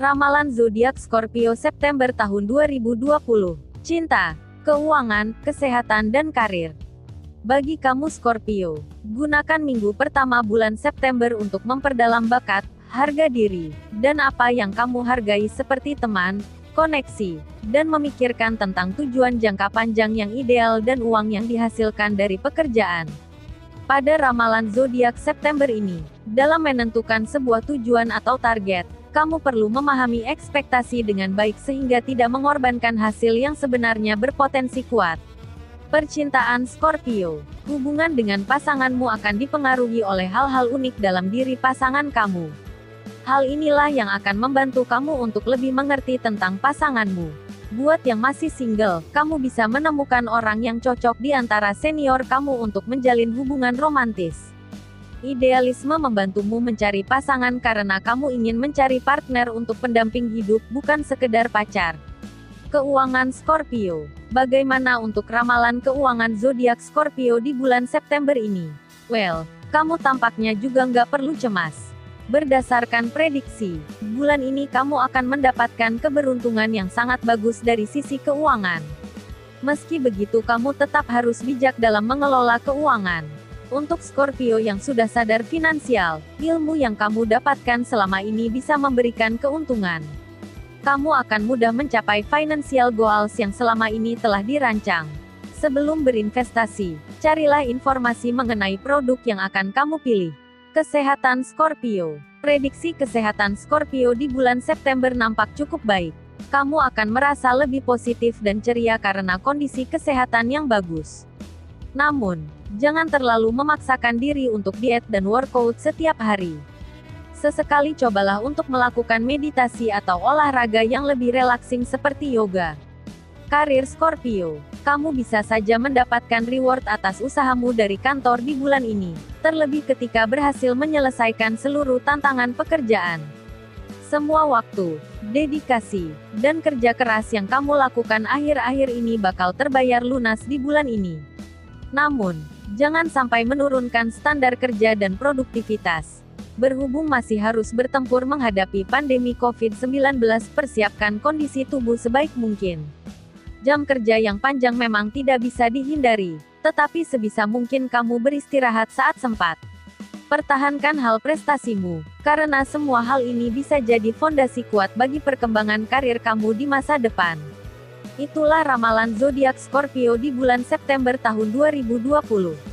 Ramalan zodiak Scorpio September tahun 2020. Cinta, keuangan, kesehatan dan karir. Bagi kamu Scorpio, gunakan minggu pertama bulan September untuk memperdalam bakat, harga diri, dan apa yang kamu hargai seperti teman, koneksi, dan memikirkan tentang tujuan jangka panjang yang ideal dan uang yang dihasilkan dari pekerjaan. Pada ramalan zodiak September ini, dalam menentukan sebuah tujuan atau target, kamu perlu memahami ekspektasi dengan baik sehingga tidak mengorbankan hasil yang sebenarnya berpotensi kuat. Percintaan Scorpio, hubungan dengan pasanganmu akan dipengaruhi oleh hal-hal unik dalam diri pasangan kamu. Hal inilah yang akan membantu kamu untuk lebih mengerti tentang pasanganmu. Buat yang masih single, kamu bisa menemukan orang yang cocok di antara senior kamu untuk menjalin hubungan romantis. Idealisme membantumu mencari pasangan karena kamu ingin mencari partner untuk pendamping hidup, bukan sekedar pacar. Keuangan Scorpio. Bagaimana untuk ramalan keuangan zodiak Scorpio di bulan September ini? Well, kamu tampaknya juga nggak perlu cemas. Berdasarkan prediksi, bulan ini kamu akan mendapatkan keberuntungan yang sangat bagus dari sisi keuangan. Meski begitu kamu tetap harus bijak dalam mengelola keuangan. Untuk Scorpio yang sudah sadar finansial, ilmu yang kamu dapatkan selama ini bisa memberikan keuntungan. Kamu akan mudah mencapai financial goals yang selama ini telah dirancang. Sebelum berinvestasi, carilah informasi mengenai produk yang akan kamu pilih. Kesehatan Scorpio Prediksi kesehatan Scorpio di bulan September nampak cukup baik. Kamu akan merasa lebih positif dan ceria karena kondisi kesehatan yang bagus. Namun, jangan terlalu memaksakan diri untuk diet dan workout setiap hari. Sesekali cobalah untuk melakukan meditasi atau olahraga yang lebih relaksing seperti yoga. Karir Scorpio, kamu bisa saja mendapatkan reward atas usahamu dari kantor di bulan ini, terlebih ketika berhasil menyelesaikan seluruh tantangan pekerjaan. Semua waktu, dedikasi, dan kerja keras yang kamu lakukan akhir-akhir ini bakal terbayar lunas di bulan ini. Namun, jangan sampai menurunkan standar kerja dan produktivitas. Berhubung masih harus bertempur menghadapi pandemi COVID-19, persiapkan kondisi tubuh sebaik mungkin. Jam kerja yang panjang memang tidak bisa dihindari, tetapi sebisa mungkin kamu beristirahat saat sempat. Pertahankan hal prestasimu, karena semua hal ini bisa jadi fondasi kuat bagi perkembangan karir kamu di masa depan. Itulah ramalan zodiak Scorpio di bulan September tahun 2020.